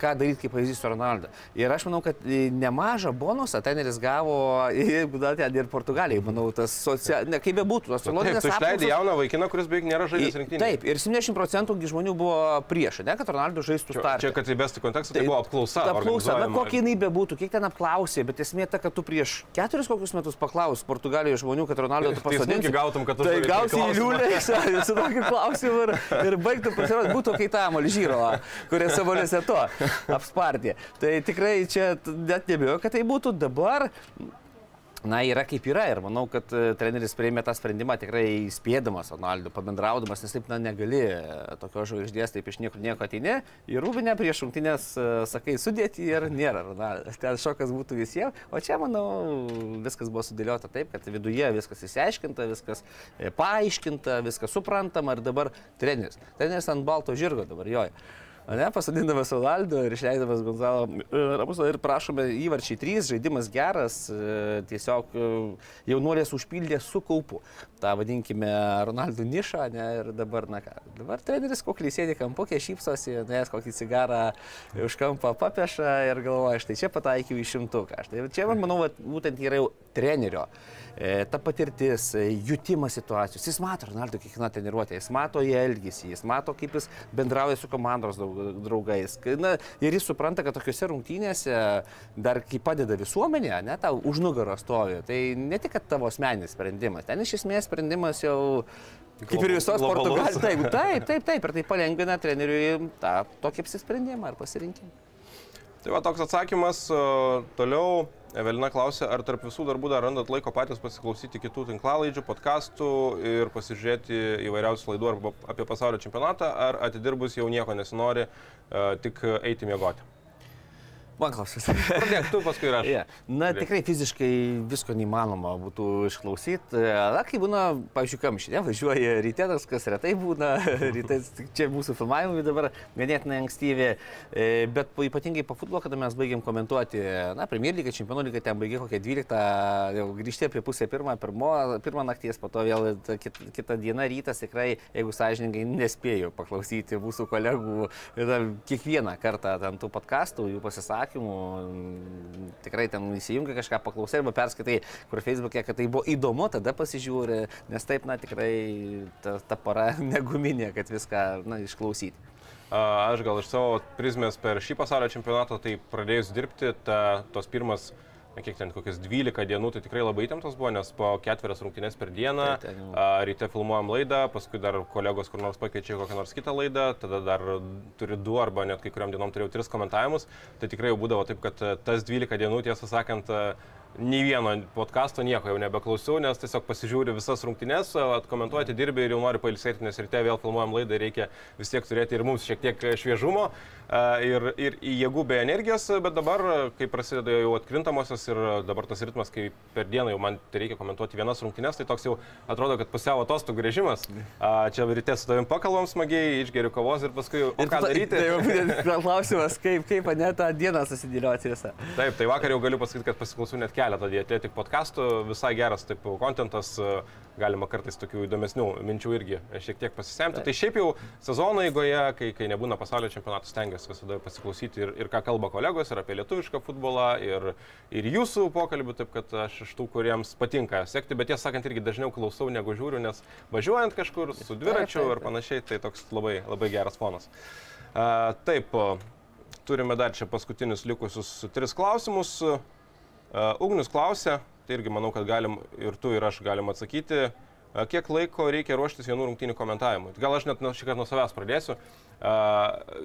ką daryti kaip pavyzdys su Ronaldu. Ir aš manau, kad e, nemažą bonusą treneris gavo, jeigu dar ten ir Portugalijai, manau, tas socialinis, ne kaip bebūtų, tas Taip, socialinis tu išleidai jauną vaikiną, kuris beveik nėra žaidęs rinktinėje. Taip, ir 70 procentų žmonių buvo prieš, ne, kad Ronaldo žaistų startą. čia kad įvesti kontekstą, tai buvo apklausa. Ta apklausa, na kokia jinai bebūtų, kiek ten apklausė, bet esmė ta, kad tu prieš keturis kokius metus paklaus Portugalijoje žmonių, kad Ronaldo tu Tai pasodinsi. smūgį gautum, kad tu Tai gausi į klausimą. liūlę, su tokiu klausimu ir, ir baigtų pasirodyti, būtų kai tam Alžyro, kurie savo lėse to apspardė. Tai tikrai čia net nebijoju, kad tai būtų dabar. Na, yra kaip yra ir manau, kad e, treneris priėmė tą sprendimą tikrai spėdamas Ronaldu, pabendraudamas, nes taip, na, negali e, tokios žvaigždės taip iš niekur nieko ateini. Ir rūbinė prieš rungtynės, e, sakai, sudėti ir nėra Ronaldas. Ten šokas būtų visiems, o čia, manau, viskas buvo sudėliota taip, kad viduje viskas įsiaiškinta, viskas paaiškinta, viskas suprantama ir dabar treneris. Treneris ant balto žirgo dabar joja. Ne, pasadindamas Ronaldo ir išleiddamas Gonzalo Ramuso ir prašome įvarčiai 3, žaidimas geras, e, tiesiog e, jaunuolės užpildė su kaupu. Ta vadinkime Ronaldo nišą, ne, ir dabar, na ką, dabar treneris kokliai sėdi kampukė, šypsosi, nes kokį cigarą už kampą papeša ir galvoja, štai čia pataikiau į šimtuką. Štai čia, man manau, būtent yra jau trenerio e, ta patirtis, e, jutimas situacijos. Jis mato Ronaldo kiekvieną treniruotę, jis mato jį elgesį, jis mato, kaip jis bendrauja su komandos draugais. Na, ir jis supranta, kad tokiuose rungtynėse dar kai padeda visuomenė, ne, tau už nugaros stovi. Tai ne tik tavo asmeninis sprendimas, ten iš esmės sprendimas jau Kaip ir visos. Portugalijos. Taip, taip, taip, taip. Ir tai palengvina treneriui tą tokį apsisprendimą ar pasirinkimą. Tai va toks atsakymas. Toliau Evelina klausė, ar tarp visų darbų dar randat laiko patys pasiklausyti kitų tinklalaidžių, podkastų ir pasižiūrėti įvairiausių laidų arba apie pasaulio čempionatą, ar atidirbus jau nieko nesinori, e, tik eiti miegoti. Man klausimas. Pradėk tu, paskui aš. Yeah. Na, Žiūrėk. tikrai fiziškai visko neįmanoma būtų išklausyti. Na, kai būna, pavyzdžiui, kamščiai, ne, važiuoja ryte, tas kas retai būna, rytais čia mūsų filmavimai dabar ganėtinai ankstyvi, E, bet po, ypatingai po futbolo, kada mes baigiam komentuoti, na, Premier lyga, Čempionų lyga, ten baigė kokią 12, jau grįžti apie pusę pirmą, pirmo, pirmą nakties, po to vėl ta kit, kitą dieną rytas, tikrai, jeigu sąžininkai, nespėjau paklausyti mūsų kolegų dar kiekvieną kartą ten tų podkastų, jų pasisakymų, mm, tikrai ten įsijungi kažką paklausai arba perskaitai, kur Facebook'e, kad tai buvo įdomu, tada pasižiūri, nes taip, na, tikrai ta, ta para neguminė, kad viską, na, išklausyti. Aš gal iš savo prizmės per šį pasaulio čempionatą, tai pradėjus dirbti, ta, tos pirmas, kiek ten, kokias 12 dienų, tai tikrai labai įtemptos buvo, nes po ketverias rungtynės per dieną, Tai ten a, ryte filmuojam laidą, paskui dar kolegos kur nors pakeičia kokią nors kitą laidą, tada dar turi du arba net kai kuriam dienom turėjau tris komentavimus, tai tikrai jau būdavo taip, kad tas 12 dienų, tiesą sakant, a, nei vieno podkasto nieko jau nebeklausiau, nes tiesiog pasižiūri visas rungtynes, atkomentuoti dirbi ir jau nori pailsėti, nes ryte vėl filmuojam laidą ir reikia vis tiek turėti ir mums šiek tiek šviežumo a, ir, ir jėgų bei energijos, bet dabar, kai prasideda jau atkrintamosios ir dabar tas ritmas, kai per dieną jau man tai reikia komentuoti vienas rungtynes, tai toks jau atrodo, kad pusiau atostogų režimas. Čia ryte su tavim pakalbam smagiai, išgeriu kavos ir paskui, o ką daryti? Tai jau būtent klausimas, kaip, kaip ne tą dieną susidėlioti visą. Taip, tai vakar jau galiu pasakyti, kad pasiklausau net keletą dietetik podkastų, visai geras taip kontentas, galima kartais tokių įdomesnių minčių irgi šiek tiek pasisemti. Tai šiaip jau sezono eigoje, kai, kai nebūna pasaulio čempionatų, stengiuosi visada pasiklausyti ir, ir ką kalba kolegos, ir apie lietuvišką futbolą, ir, ir jūsų pokalbių, taip kad aš iš tų, kuriems patinka sekti, bet tiesą sakant, irgi dažniau klausau negu žiūriu, nes važiuojant kažkur su dviračiu ir panašiai, tai toks labai, labai geras fonas. A, taip, turime dar čia paskutinius likusius tris klausimus. Ugnius klausė, tai irgi manau, kad galim ir tu ir aš galim atsakyti. Kiek laiko reikia ruoštis vienų rungtynių komentavimui. Gal aš net nuo- šį kartą nuo savęs pradėsiu.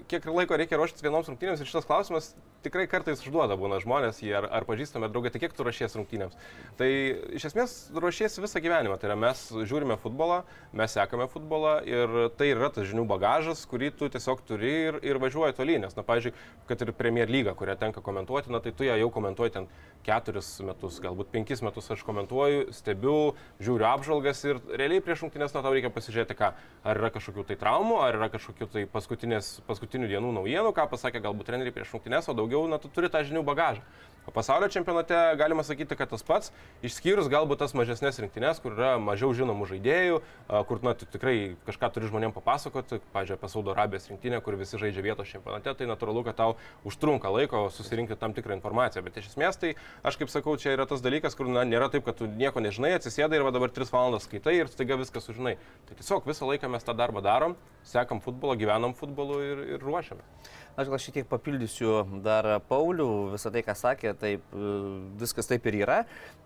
Kiek laiko reikia ruoštis vienoms rungtynėms ir šitas klausimas tikrai kartais užduoda būna žmonės, jį ar, ar pažįstame draugai, tai kiek tu ruošies rungtynėms. Tai iš esmės ruošiesi visą gyvenimą. Tai yra mes žiūrime futbolą, mes sekame futbolą ir tai yra tas žinių bagažas, kurį tu tiesiog turi ir, ir važiuoji tolyn. Nes, na, pavyzdžiui, kad ir Premier lyga, kurią tenka komentuoti, na, tai tu ją jau komentuoji ten keturis metus, galbūt penkis metus aš komentuoju, stebiu, žiūriu apžvalgas ir realiai prieš rungtynės, na, tau reikia pasižiūrėti, ką, ar yra kažkokių tai traumų, ar yra kažkokių tai paskutinių dienų naujienų, ką pasakė galbūt treneriai prieš rungtynės, o daugiau, na, tu turi tą žinių bagažą. O pasaulio čempionate galima sakyti, kad tas pats, išskyrus galbūt tas mažesnės rinktinės, kur yra mažiau žinomų žaidėjų, kur, na, tu tikrai kažką turi žmonėms papasakoti, pažiūrėjau, apie Saudo Arabijos rinktinę, kur visi žaidžia vietos čempionate, tai natūralu, kad tau užtrunka laiko susirinkti tam tikrą informaciją. Bet iš esmės tai, aš kaip sakau, čia yra tas dalykas, kur, na, nėra taip, kad tu nieko nežinai, atsisėdai ir dabar 3 valandas skaitai ir staiga viską sužinai. Tai tiesiog visą laiką mes tą darbą darom, sekam futbolą, gyvenam futbolu ir, ir ruošiam. Aš gal šiek tiek papildysiu dar Paulių, visą tai, ką sakė, taip, e, viskas taip ir yra.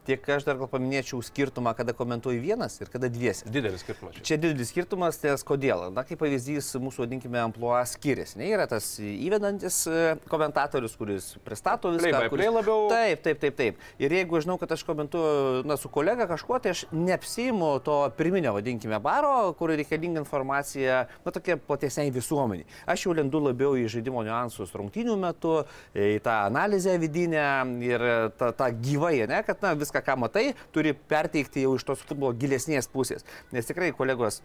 Tik aš dar gal paminėčiau skirtumą, kada komentuoji vienas ir kada dviesi. Didelis skirtumas. čia. Čia didelis skirtumas, nes kodėl? Na, kaip pavyzdys, mūsų, vadinkime, ampluo skiriasi. Ne, yra tas įvedantis e, komentatorius, kuris pristato viską. By kuris... labiau. Taip, taip, taip, taip. Ir jeigu žinau, kad aš komentuoju na, su kolega kažkuo, tai aš neapsiimu to pirminio, vadinkime, baro, kur reikalinga informacija, na, tokia platesniai visuomeniai. Aš jau lendu labiau į žaidimo niuansus rungtynių metu, į tą analizę vidinę ir tą, tą gyvai, ne, kad na, viską, ką matai, turi perteikti jau iš tos futbolo gilesnės pusės. Nes tikrai kolegos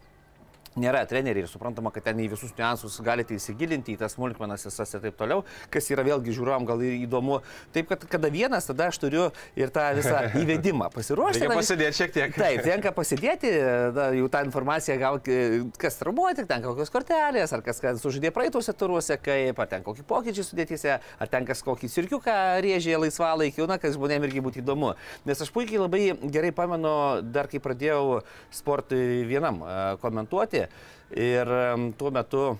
nėra treneriai ir suprantama, kad ten į visus niuansus galite įsigilinti, į tas smulkmenas visas ir taip toliau, kas yra vėlgi žiūrovam gal įdomu. Taip, kad kada vienas, tada aš turiu ir tą visą įvedimą pasiruošti. Na, pasidėti šiek tiek. Taip, tenka pasidėti, da, jau tą informaciją gauti, kas traumuoti, ten kokios kortelės, ar kas, kas sužaidė praeituose turuose, kaip, ar ten kokį pokyčių sudėtyse, ar ten kas kokį sirkiuką rėžė laisvalaikiu, na, kas žmonėms irgi būtų įdomu. Nes aš puikiai labai gerai pamenu, dar kai pradėjau sportui vienam e, komentuoti ir tuo metu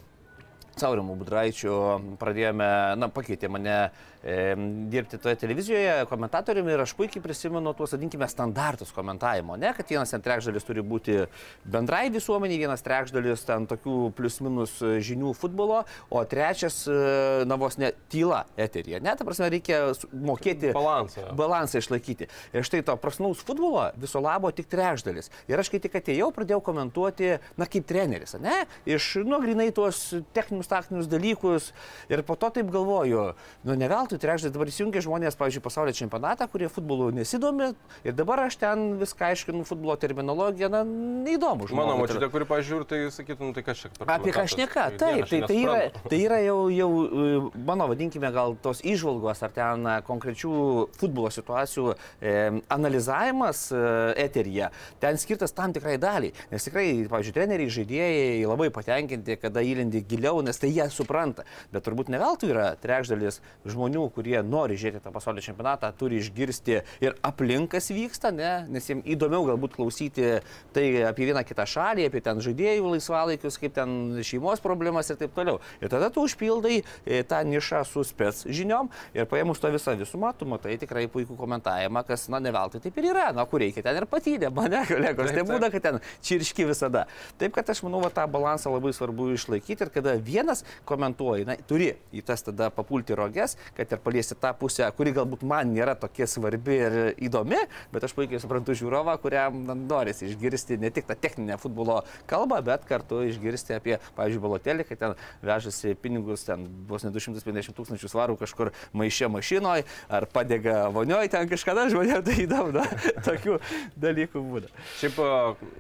Saurimu Budraičiu pradėjome, na, pakeitė mane e, dirbti toje televizijoje komentatoriumi ir aš puikiai prisimenu tuos, vadinkime, standartus komentavimo. Ne, kad vienas ten trečdalis turi būti bendrai visuomeniai, vienas trečdalis ten tokių plius minus žinių futbolo, o trečias, e, na, vos ne tyla eterija. Ne, ta prasme, reikia mokėti Balansą. balansą išlaikyti. Ir štai to prasnaus futbolo viso labo tik trečdalis. Ir aš kai tik atėjau, pradėjau komentuoti, na, kaip treneris, ne? Iš, nu, grinai tuos techninius, taktinius dalykus. Ir po to taip galvoju, nu, ne veltui trečdalis dabar įsijungia žmonės, pavyzdžiui, pasaulio čempionatą, kurie futbolu nesidomi. Ir dabar aš ten viską aiškinu, futbolo terminologiją, na, neįdomu. Mano žmogui. močiutė, kuri pažiūrė, tai sakytum, tai kas čia per... Apie ką šneka, Tai taip, aš tai, tai, yra, tai yra jau, jau e, mano, vadinkime, gal tos išvalgos ar ten e, konkrečių futbolo situacijų e, analizavimas e, eteryje, ten skirtas tam tikrai daliai. Nes tikrai, pavyzdžiui, treneriai, žaidėjai labai patenkinti, kada įlindi giliau, nes tai jie supranta. Bet turbūt ne veltui yra trečdalis žmonių, kurie nori žiūrėti tą pasaulio čempionatą, turi išgirsti ir aplinkas vyksta, ne? nes jiems įdomiau galbūt klausyti tai apie vieną kitą šalį, apie ten žaidėjų laisvalaikius, kaip ten šeimos problemas ir taip toliau. Ir tada tu užpildai e, tą nišą su spets žiniom ir paėmus to visą visumą, tu matai tikrai puikų komentavimą, kas, na, ne veltui taip ir yra, na, kur reikia ten ir patyrė, mane, kolegos, tai būna, kad ten čirški visada. Taip, kad aš manau, va, tą balansą labai svarbu išlaikyti ir kada vienas komentuoji, na, turi į tas tada papulti roges, kad ir paliesti tą pusę, kuri galbūt man nėra tokia svarbi ir įdomi, bet aš puikiai suprantu žiūrovą, kuriam norisi išgirsti ne tik tą techninę futbolo kalbą, bet kartu išgirsti apie, pavyzdžiui, balotelį, kad ten vežasi pinigus, ten vos ne 250 tūkstančių svarų kažkur maišė mašinoje, ar padega vonioje, ten kažkada žmonėms tai įdomu, na, tokių dalykų būna. Šiaip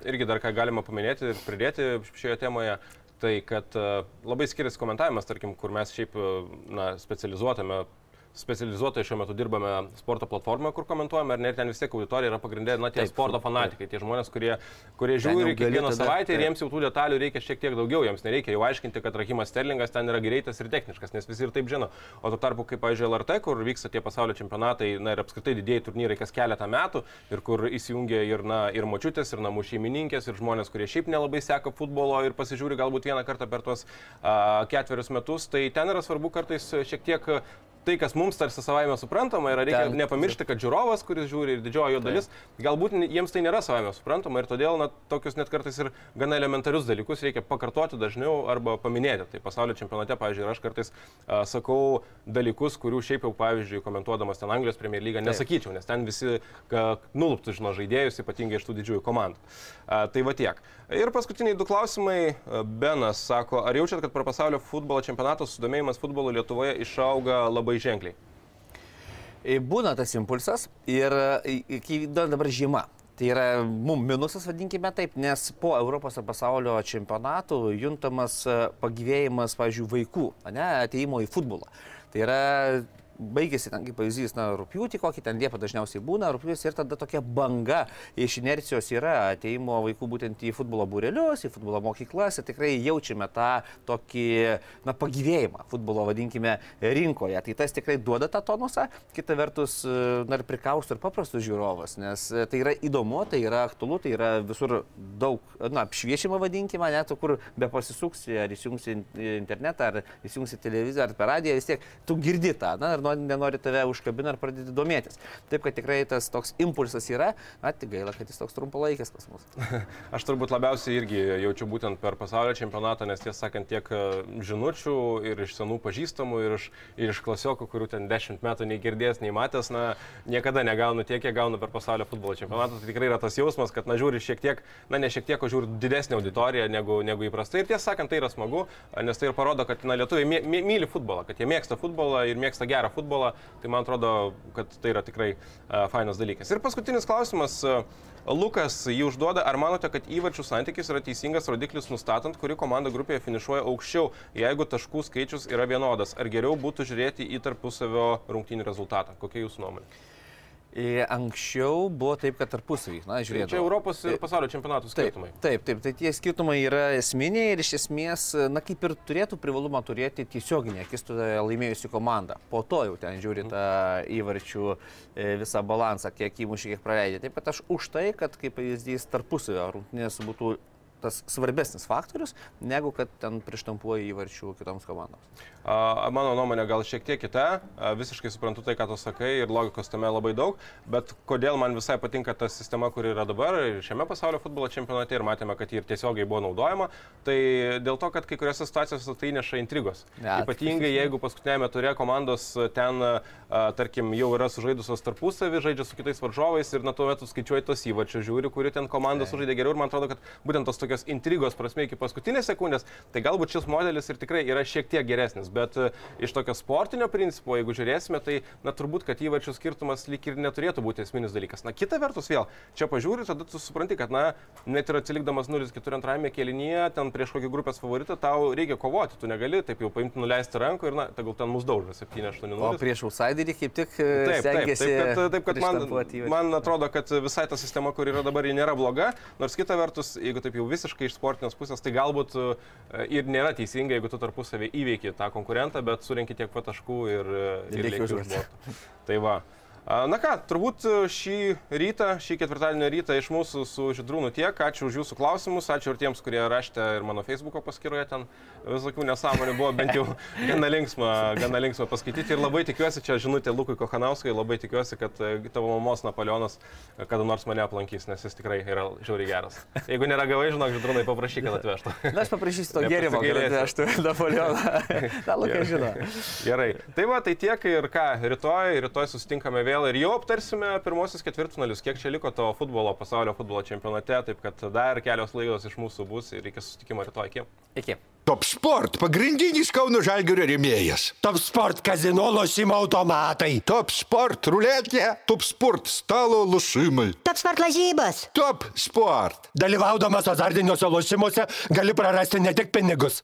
irgi dar ką galima paminėti ir pridėti šioje temoje, tai kad a, labai skiriasi komentavimas, tarkim, kur mes šiaip a, na, specializuotame specializuotai šiuo metu dirbame sporto platformoje, kur komentuojame, ar ne, ir ten vis tiek auditorija yra pagrindė, na, tie Taip, sporto taip. fanatikai, tie žmonės, kurie, kurie žiūri kiekvieną tada- savaitę ir taip. jiems jau tų detalių reikia šiek tiek daugiau, jiems nereikia jau aiškinti, kad Rahimas Sterlingas ten yra greitas ir techniškas, nes visi ir taip žino. O tuo tarpu, kaip, pavyzdžiui, LRT, kur vyksta tie pasaulio čempionatai, na ir apskritai didėjai turnyrai kas keletą metų ir kur įsijungia ir, na, ir močiutės, ir namų šeimininkės, ir žmonės, kurie šiaip nelabai seka futbolo ir pasižiūri galbūt vieną kartą per tuos a, ketverius metus, tai ten yra svarbu kartais šiek tiek tai, kas mums tarsi savaime suprantama, yra reikia Ten- nepamiršti, kad žiūrovas, kuris žiūri ir didžioji jo dalis, galbūt n- jiems tai nėra savaime suprantama ir todėl na, tokius net kartais ir gana elementarius dalykus reikia pakartoti dažniau arba paminėti. Tai pasaulio čempionate, pavyzdžiui, aš kartais a, sakau dalykus, kurių šiaip jau, pavyzdžiui, komentuodamas ten Anglijos Premier lygą nesakyčiau, nes ten visi nuluptų žino žaidėjus, ypatingai iš tų didžiųjų komandų. A, tai va tiek. Ir paskutiniai du klausimai. Benas sako, ar jaučiat, kad per pasaulio futbolo čempionatą sudomėjimas futbolu Lietuvoje išauga labai ženkliai? E, Būna tas impulsas ir e, da- dabar žiema. Tai yra mums minusas, vadinkime taip, nes po Europos ir pasaulio čempionatų juntamas e, pagyvėjimas, pavyzdžiui, vaikų, ne, ateimo į futbolą. Tai yra baigėsi ten, kaip pavyzdys, na, rūpjūtį, kokį ten liepą dažniausiai būna, rūpjūtis ir tada tokia banga iš inercijos yra ateimo vaikų būtent į futbolo būrelius, į futbolo mokyklas ir tikrai jaučiame tą tokį, na, pagyvėjimą futbolo, vadinkime, rinkoje. Tai tas tikrai duoda tą tonusą, kita vertus, e, na, ir prikaustų ir paprastus žiūrovas, nes e, tai yra įdomu, tai yra aktualu, tai yra visur daug, na, apšviešimo vadinkime, net kur be pasisuksi, ar įsijungsi internetą, ar įsijungsi televiziją, ar per radiją, vis tiek tu girdi tą, na, ir nori, nenori tave užkabina ar pradėti domėtis. Taip, kad tikrai tas toks impulsas yra, na, tik gaila, kad jis toks trumpalaikis pas mus. Aš turbūt labiausiai irgi jaučiu būtent per pasaulio čempionatą, nes tiesą sakant, tiek e, žinučių ir iš senų pažįstamų, ir iš, ir iš klasiokų, kurių ten dešimt metų nei girdėjęs, nei matęs, na, niekada negaunu tiek, kiek gaunu per pasaulio futbolo čempionatą. Tai tikrai yra tas jausmas, kad, na, žiūri šiek tiek, na, ne šiek tiek, o žiūri didesnį auditoriją negu, negu įprastai. Ir tiesą sakant, tai yra smagu, nes tai ir parodo, kad, na, lietuviai myli futbolą, kad jie mėgsta futbolą ir mėgsta gerą futbolą. Tai man atrodo, kad tai yra tikrai uh, fainas dalykas. Ir paskutinis klausimas. Uh, Lukas jį užduoda, ar manote, kad įvarčių santykis yra teisingas rodiklis nustatant, kuri komanda grupėje finišuoja aukščiau, jeigu taškų skaičius yra vienodas? Ar geriau būtų žiūrėti į tarpusavio rungtynių rezultatą? Kokia jūsų nuomonė? E, Anksčiau buvo taip, kad tarpusavį, na, žiūrėkite. Čia Europos ir pasaulio čempionatų skirtumai. taip, taip, tai tie skirtumai yra esminiai ir iš esmės, na kaip ir turėtų privalumą turėti tiesioginė akistata laimėjusi komanda. Po to jau ten žiūri tą įvarčių e, visą balansą, kiek įmušė, kiek praleidė. Taip pat aš už tai, kad kaip pavyzdys tarpusavio rungtynės būtų tas svarbesnis faktorius, negu kad ten prieštampuoja įvarčių kitoms komandoms. A, Mano nuomonė gal šiek tiek kita, A, visiškai suprantu tai, ką tu sakai ir logikos tame labai daug, bet kodėl man visai patinka ta sistema, kuri yra dabar ir šiame pasaulio futbolo čempionate ir matėme, kad ji ir tiesiogiai buvo naudojama, tai dėl to, kad kai kuriuose situacijose tai neša intrigos. Ja. Ypatingai jeigu paskutinėme turė komandos ten, a, tarkim, jau yra sužaidusios tarpusavį, žaidžia su kitais varžovais ir nuo to metu skaičiuoji tos įvačius, žiūri, kuri ten komanda sužaidė geriau ir man atrodo, kad būtent tos tokios intrigos prasme iki paskutinės sekundės, tai galbūt šis modelis ir tikrai yra šiek tiek geresnis, bet e, iš tokio sportinio principo, jeigu žiūrėsime, tai na turbūt, kad įvarčių skirtumas lyg ir neturėtų būti esminis dalykas. Na kita vertus vėl, čia pažiūri, tada tu supranti, kad na net ir atsilikdamas 0-4 antrajame kėlinyje, ten prieš kokį grupės favoritą, tau reikia kovoti, tu negali taip jau paimti, nuleisti rankų ir na, tegul ten mus daužo 7-8-0. O prieš outsiderį kaip tik e, Taip, taip, taip, stengiasi kad, taip, kad man, man atrodo, kad visai ta sistema, kur yra dabar, ji nėra bloga, nors kita vertus, jeigu taip jau visiškai iš sportinės pusės, tai galbūt e, ir nėra teisinga, jeigu tu tarpusavį įveiki tą konkurentą, bet surinki tiek pat taškų ir, e, Ir ir lieki už borto. Tai va. Na ką, turbūt e, šį rytą, šį ketvirtadienio rytą iš mūsų su Židrūnu tiek. Ačiū už jūsų klausimus, ačiū ir tiems, kurie raštė ir mano Facebook'o paskyroje ten visokių nesąmonių buvo bent jau gana linksma, gana linksma paskaityti. Ir labai tikiuosi, čia žinutė Lukui Kohanauskui, labai tikiuosi, kad e, tavo mamos Napoleonas e, kada nors mane aplankys, nes jis tikrai yra žiauriai geras. Jeigu nėra gavai, žinok, Židrūnai, paprašyk, kad atvežtų. Na, aš paprašysiu to gėrimo, kad atvežtų Napoleoną. Na, Lukai žino. Gerai. Tai va, tai tiek ir ką, rytoj, rytoj susitinkame vėl ir jau aptarsime pirmosius ketvirtfinalius, kiek čia liko to futbolo, pasaulio futbolo čempionate, taip kad dar kelios laidos iš mūsų bus ir iki susitikimo rytoj. Iki. Iki. Top sport - pagrindinis Kauno Žalgirio rėmėjas. Top sport kazino lošimo automatai. Top sport - ruletė, top sport - stalo lošimai. Top sport lažybos. Top sport. Dalyvaudamas azartiniuose lošimuose gali prarasti ne tik pinigus.